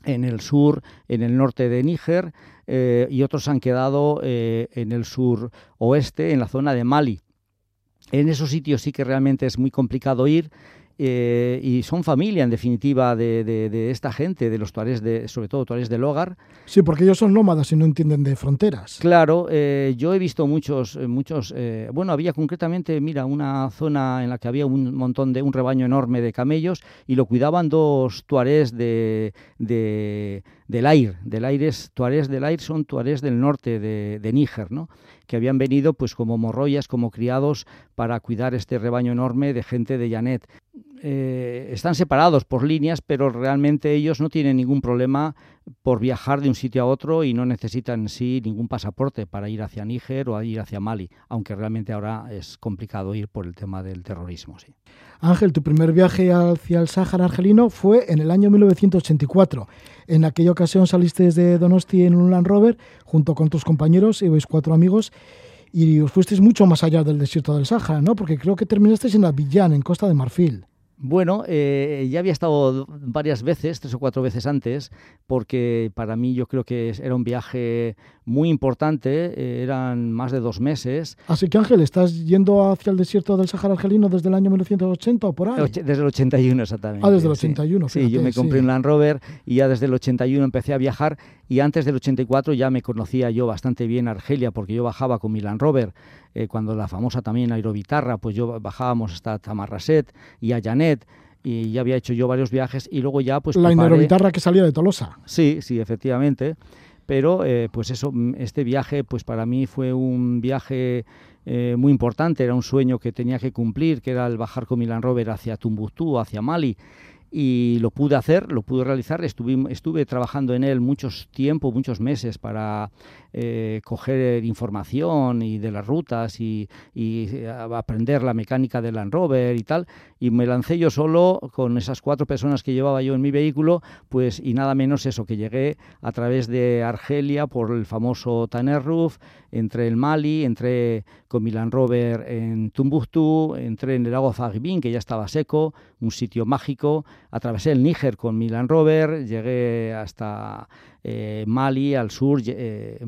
F: en el sur, en el norte de Níger eh, y otros han quedado eh, en el sur oeste, en la zona de Mali. En esos sitios sí que realmente es muy complicado ir eh, y son familia, en definitiva, de, de- de esta gente, de los tuarés, de, sobre todo tuarés del hogar.
B: Sí, porque ellos son nómadas y no entienden de fronteras.
F: Claro, eh, yo he visto muchos, eh, muchos, eh, bueno, había concretamente, mira, una zona en la que había un montón de, un rebaño enorme de camellos y lo cuidaban dos tuarés de, de, del Air, del Air es, tuarés del Air son tuarés del norte de, de Níger, ¿no? que habían venido pues como morroyas, como criados para cuidar este rebaño enorme de gente de Janet. Eh, están separados por líneas, pero realmente ellos no tienen ningún problema por viajar de un sitio a otro y no necesitan en sí ningún pasaporte para ir hacia Níger o ir hacia Mali, aunque realmente ahora es complicado ir por el tema del terrorismo. Sí.
B: Ángel, tu primer viaje hacia el Sáhara argelino fue en el año 1984. En aquella ocasión saliste desde Donosti en un Land Rover junto con tus compañeros, ibais cuatro amigos, y os fuisteis mucho más allá del desierto del Sáhara, ¿no? Porque creo que terminasteis en Abiyán, en Costa de Marfil.
F: Bueno, eh, ya había estado varias veces, tres o cuatro veces antes, porque para mí yo creo que era un viaje muy importante, eh, eran más de dos meses,
B: Así que Ángel, ¿estás yendo hacia el desierto del Sáhara argelino desde el año 1980 o por ahí?
F: Desde el 81 exactamente.
B: Ah, desde el
F: sí.
B: 81,
F: Sí, yo
B: fíjate,
F: me compré
B: sí.
F: un Land Rover y ya desde el 81 empecé a viajar y antes del 84 ya me conocía yo bastante bien Argelia porque yo bajaba con mi Land Rover eh, cuando la famosa también Aerobitarra, pues yo bajábamos hasta Tamarraset y a Y ya había hecho yo varios viajes y luego ya pues
B: la Inerobitarra que salía de Tolosa.
F: Sí, sí, efectivamente. Pero eh, pues eso, este viaje, pues para mí fue un viaje eh, muy importante, era un sueño que tenía que cumplir, que era el bajar con mi Land Rover hacia Tumbuctú, hacia Mali. Y lo pude hacer, lo pude realizar, estuve, estuve trabajando en él muchos tiempo, muchos meses para eh, coger información y de las rutas y, y, eh, aprender la mecánica del Land Rover y tal. Y me lancé yo solo con esas cuatro personas que llevaba yo en mi vehículo, pues y nada menos eso, que llegué a través de Argelia por el famoso Taner Roof, entré en Mali, entré con mi Land Rover en Tumbuctú, entré en el lago Fagbin, que ya estaba seco, un sitio mágico, atravesé el Níger con mi Land Rover, llegué hasta eh, Mali, al sur, eh,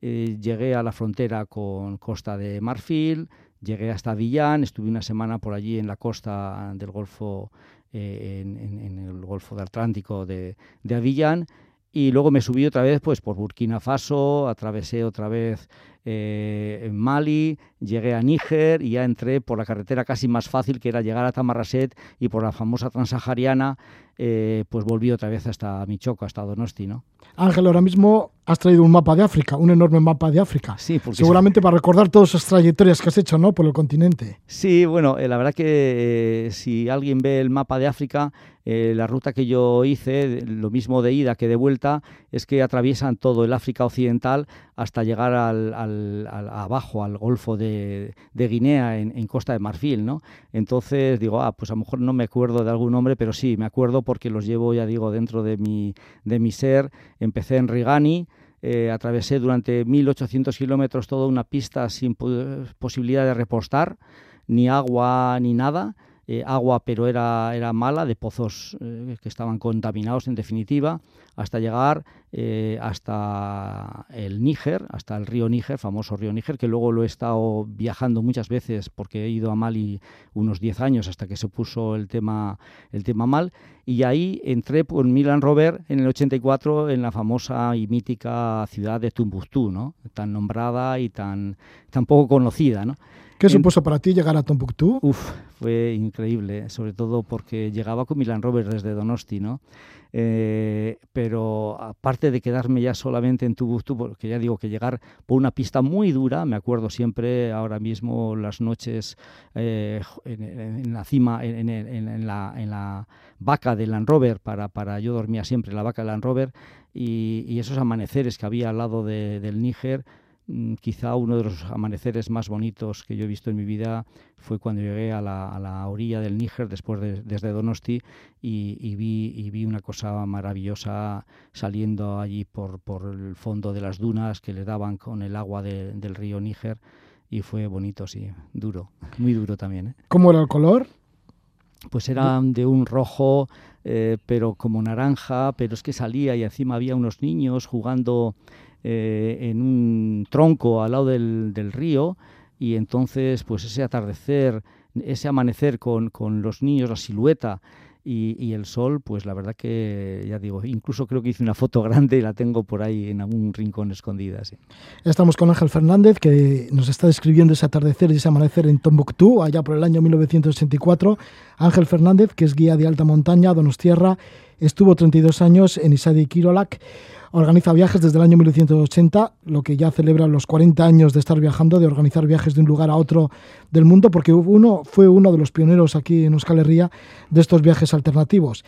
F: Eh, llegué a la frontera con Costa de Marfil, llegué hasta Villán, estuve una semana por allí en la costa del Golfo, eh, en el Golfo del Atlántico de, de Avillán, y luego me subí otra vez pues por Burkina Faso, atravesé otra vez eh, en Mali, llegué a Níger y ya entré por la carretera casi más fácil que era llegar a Tamarraset y por la famosa transahariana eh, pues volví otra vez hasta Michoco, hasta Donosti, ¿no?
B: Ángel, ahora mismo has traído un mapa de África, un enorme mapa de África.
F: Sí, porque
B: Seguramente para recordar todas esas trayectorias que has hecho, ¿no? Por el continente.
F: Sí, bueno, eh, la verdad que eh, si alguien ve el mapa de África, eh, la ruta que yo hice, lo mismo de ida que de vuelta, es que atraviesan todo el África Occidental hasta llegar al, abajo, al Golfo de, Guinea, en, Costa de Marfil. Entonces digo, ah, pues a lo mejor no me acuerdo de algún nombre, pero sí, me acuerdo porque los llevo, ya digo, dentro de mi, ser. Empecé en Rigani, eh, atravesé durante 1800 kilómetros toda una pista sin po- posibilidad de repostar, ni agua ni nada. Eh, agua, pero era, era mala, de pozos eh, que estaban contaminados en definitiva, hasta llegar eh, hasta el Níger, hasta el río Níger, famoso río Níger, que luego lo he estado viajando muchas veces porque he ido a Mali unos 10 años hasta que se puso el tema, el tema mal. Y ahí entré con Milan Rover en el 84 en la famosa y mítica ciudad de Tumbuctú, ¿no? tan nombrada y tan, tan poco conocida. ¿no?
B: ¿Qué supuso para ti llegar a Tombuctú?
F: Uf, fue increíble, sobre todo porque llegaba con Milan Rover desde Donosti, ¿no? Eh, pero aparte de quedarme ya solamente en Tubuktu, porque ya digo que llegar por una pista muy dura, me acuerdo siempre ahora mismo las noches eh, en, en- la cima, en, en- la, en la vaca del Land Rover, para, para yo dormía siempre en la vaca del Land Rover, y, y esos amaneceres que había al lado de- del Níger, quizá uno de los amaneceres más bonitos que yo he visto en mi vida fue cuando llegué a la, a la orilla del Níger después de, desde Donosti y, y vi, y vi una cosa maravillosa saliendo allí por, por el fondo de las dunas que le daban con el agua de- del río Níger y fue bonito, sí, duro, muy duro también. ¿eh?
B: ¿Cómo era el color?
F: Pues era de un rojo, eh, pero como naranja, pero es que salía y encima había unos niños jugando eh, en un tronco al lado del, del río y entonces pues ese atardecer, ese amanecer con, con los niños, la silueta y, y el sol, pues la verdad que ya digo, incluso creo que hice una foto grande y la tengo por ahí en algún rincón escondida. Sí.
B: Estamos con Ángel Fernández, que nos está describiendo ese atardecer y ese amanecer en Tombuctú, allá por el año 1984. Ángel Fernández, que es guía de alta montaña, Donostierra, estuvo 32 años en Isadi Kirolak. Organiza viajes desde el año 1980, lo que ya celebra los 40 años de estar viajando, de organizar viajes de un lugar a otro del mundo, porque uno fue uno de los pioneros aquí en Euskal Herria de estos viajes alternativos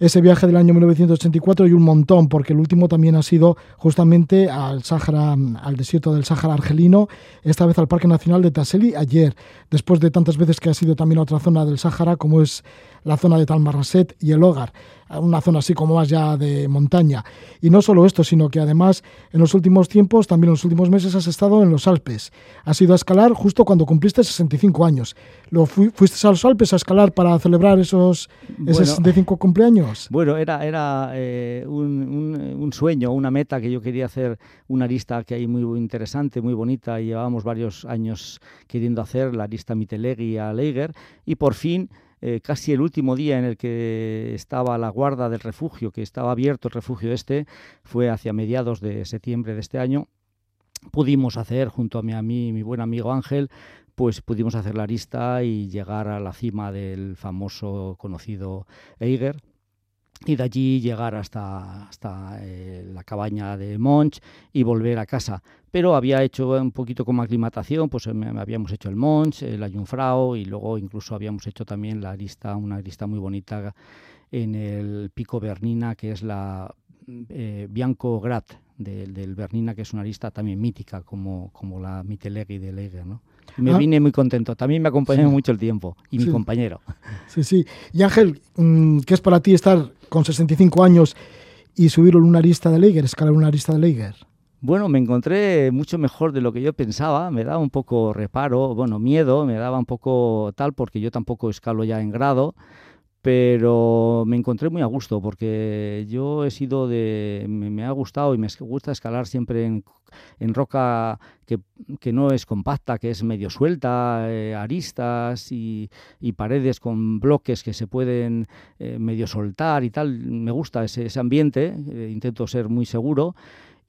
B: ese viaje del año 1984 y un montón, porque el último también ha sido justamente al Sáhara, al desierto del Sáhara argelino, esta vez al Parque Nacional de Tasseli ayer, después de tantas veces que ha sido también a otra zona del Sáhara, como es la zona de Talmarraset y el Hogar, una zona así como más ya de montaña. Y no solo esto, sino que además en los últimos tiempos, también en los últimos meses, has estado en los Alpes. Has ido a escalar justo cuando cumpliste 65 años. ¿Lo fui- ¿Fuiste a los Alpes a escalar para celebrar esos, esos
F: Bueno.
B: 65 cumpleaños?
F: Bueno, era, era eh, un, un- sueño, una meta que yo quería hacer una lista que hay muy interesante, muy bonita, y llevábamos varios años queriendo hacer, la lista Mitelegui a Leiger, y por fin, eh, casi el último día en el que estaba la guarda del refugio, que estaba abierto el refugio este, fue hacia mediados de septiembre de este año, pudimos hacer junto a mi, a mí, mi buen amigo Ángel, pues pudimos hacer la lista y llegar a la cima del famoso conocido Eiger y de allí llegar hasta, hasta eh, la cabaña de Monch y volver a casa. Pero había hecho un poquito como aclimatación, pues eh, habíamos hecho el Monch, el Ayunfrau y luego incluso habíamos hecho también la lista, una lista muy bonita en el Pico Bernina, que es la eh, Bianco Grat del, Bernina, que es una lista también mítica como, como la Mitelegui de Leiger, ¿no? Me
B: Ah.
F: vine muy contento. También me acompañó
B: Sí.
F: mucho el tiempo y mi
B: Sí.
F: compañero.
B: Sí, sí. Y Ángel, mm, ¿qué es para ti estar con 65 años y subir una lista de Leiger, escalar una lista de Leiger?
F: Bueno, me encontré mucho mejor de lo que yo pensaba, me daba un poco reparo, bueno, miedo, me daba un poco tal, porque yo tampoco escalo ya en grado, pero me encontré muy a gusto, porque yo he sido de, me, ha gustado y me gusta escalar siempre en, roca que, no es compacta, que es medio suelta, eh, aristas y, paredes con bloques que se pueden eh, medio soltar y tal. Me gusta ese, ese ambiente, eh, intento ser muy seguro.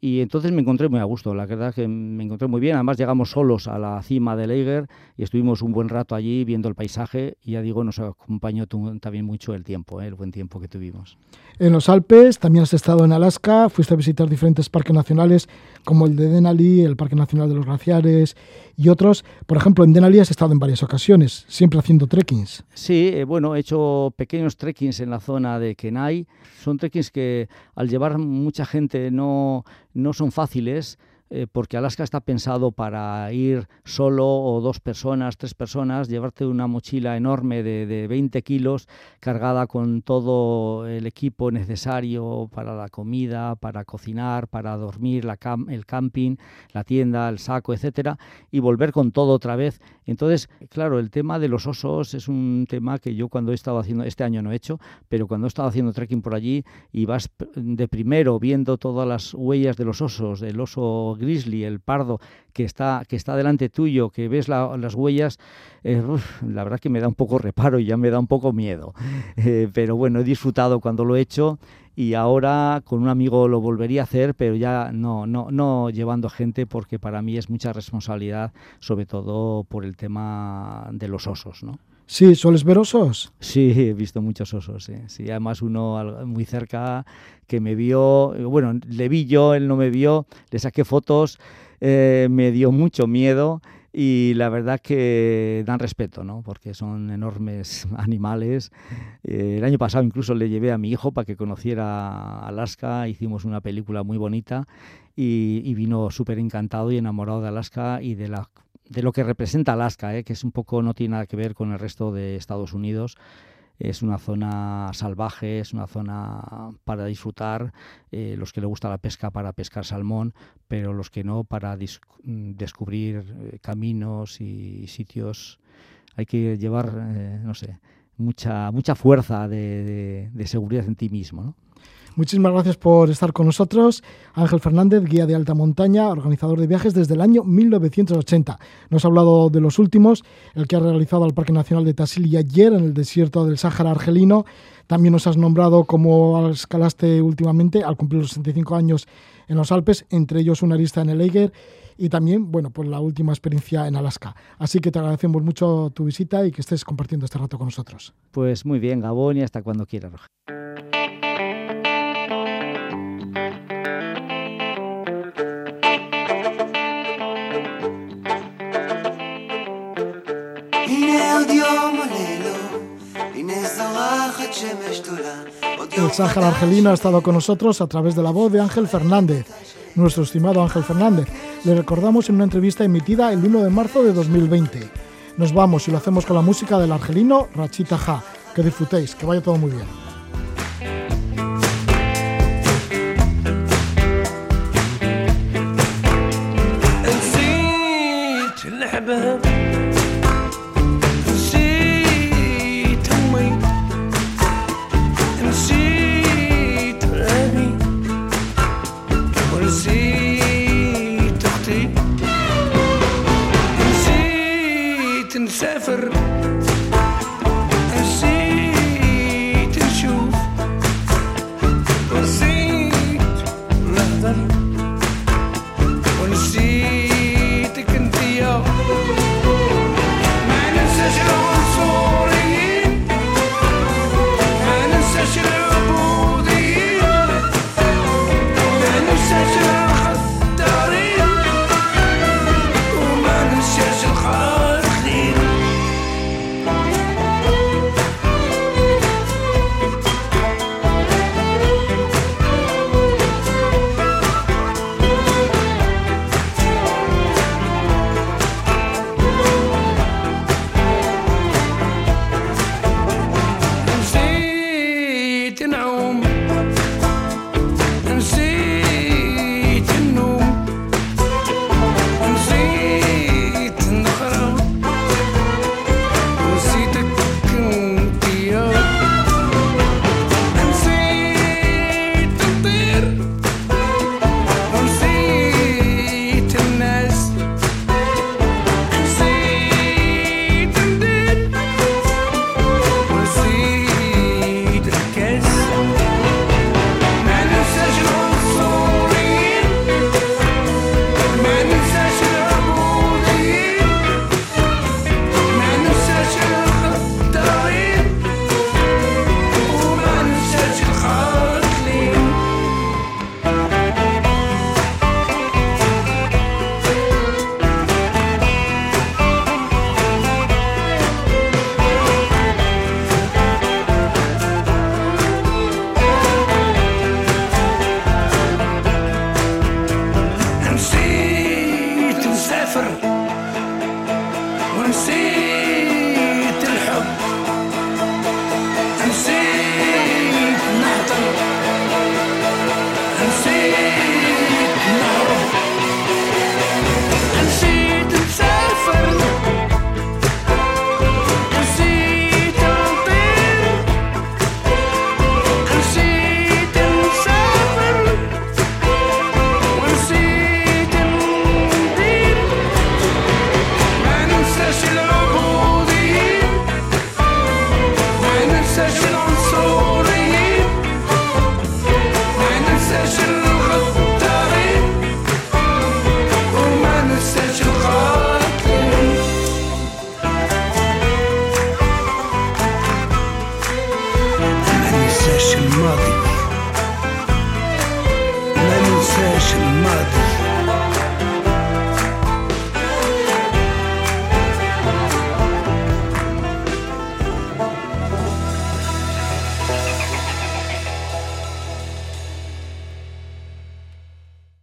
F: Y entonces me encontré muy a gusto, la verdad que me encontré muy bien. Además llegamos solos a la cima del Eiger y estuvimos un buen rato allí viendo el paisaje y ya digo, nos acompañó también mucho el tiempo, ¿eh? el buen tiempo que tuvimos.
B: En los Alpes, también has estado en Alaska, fuiste a visitar diferentes parques nacionales como el de Denali, el Parque Nacional de los Glaciares y otros. Por ejemplo, en Denali has estado en varias ocasiones, siempre haciendo trekkings.
F: Sí, eh, bueno, he hecho pequeños trekkings en la zona de Kenai. Son trekkings que al llevar mucha gente no, no son fáciles. eh, porque Alaska está pensado para ir solo o dos personas, tres personas, llevarte una mochila enorme de, de 20 kilos cargada con todo el equipo necesario para la comida, para cocinar, para dormir, la cam- el camping, la tienda, el saco, etcétera, y volver con todo otra vez. Entonces, claro, el tema de los osos es un tema que yo cuando he estado haciendo, este año no he hecho, pero cuando he estado haciendo trekking por allí y vas de primero viendo todas las huellas de los osos, del oso grizzly, el pardo, que está, que está delante tuyo, que ves la- las huellas, eh, la verdad que me da un poco reparo y ya me da un poco miedo. Eh, pero bueno, he disfrutado cuando lo he hecho y ahora con un amigo lo volvería a hacer, pero ya no, no, no llevando gente porque para mí es mucha responsabilidad, sobre todo por el tema de los osos, ¿no?
B: Sí, ¿sueles ver osos?
F: Sí, he visto muchos osos, sí. Sí, además uno muy cerca que me vio, bueno, le vi yo, él no me vio, le saqué fotos, eh, me dio mucho miedo y la verdad que dan respeto, ¿no? Porque son enormes animales. Eh, el año pasado incluso le llevé a mi hijo para que conociera Alaska, hicimos una película muy bonita y, y vino súper encantado y enamorado de Alaska y de la de lo que representa Alaska, ¿eh? que es un poco no tiene nada que ver con el resto de Estados Unidos es una zona salvaje, es una zona para disfrutar, eh, los que le gusta la pesca para pescar salmón, pero los que no para mm, descubrir eh, caminos y sitios. Hay que llevar, eh, no sé, mucha, mucha fuerza de, de- de seguridad en ti mismo. ¿no?
G: Muchísimas gracias por estar con nosotros. Ángel Fernández, guía de alta montaña, organizador de viajes desde el año 1980. Nos ha hablado de los últimos, el que ha realizado al Parque Nacional de Tassili ayer en el desierto del Sáhara argelino. También nos has nombrado como escalaste últimamente al cumplir los 65 años en los Alpes, entre ellos una arista en el Eiger y también, bueno, pues la última experiencia en Alaska. Así que te agradecemos mucho tu visita y que estés compartiendo este rato con nosotros.
F: Pues muy bien, Gabón, y hasta cuando quieras, Roger.
G: El Sáhara argelino ha estado con nosotros a través de la voz de Ángel Fernández, nuestro estimado Ángel Fernández. Le recordamos en una entrevista emitida el 1 de marzo de 2020. Nos vamos y lo hacemos con la música del argelino Rachita Ja. Que disfrutéis, que vaya todo muy bien.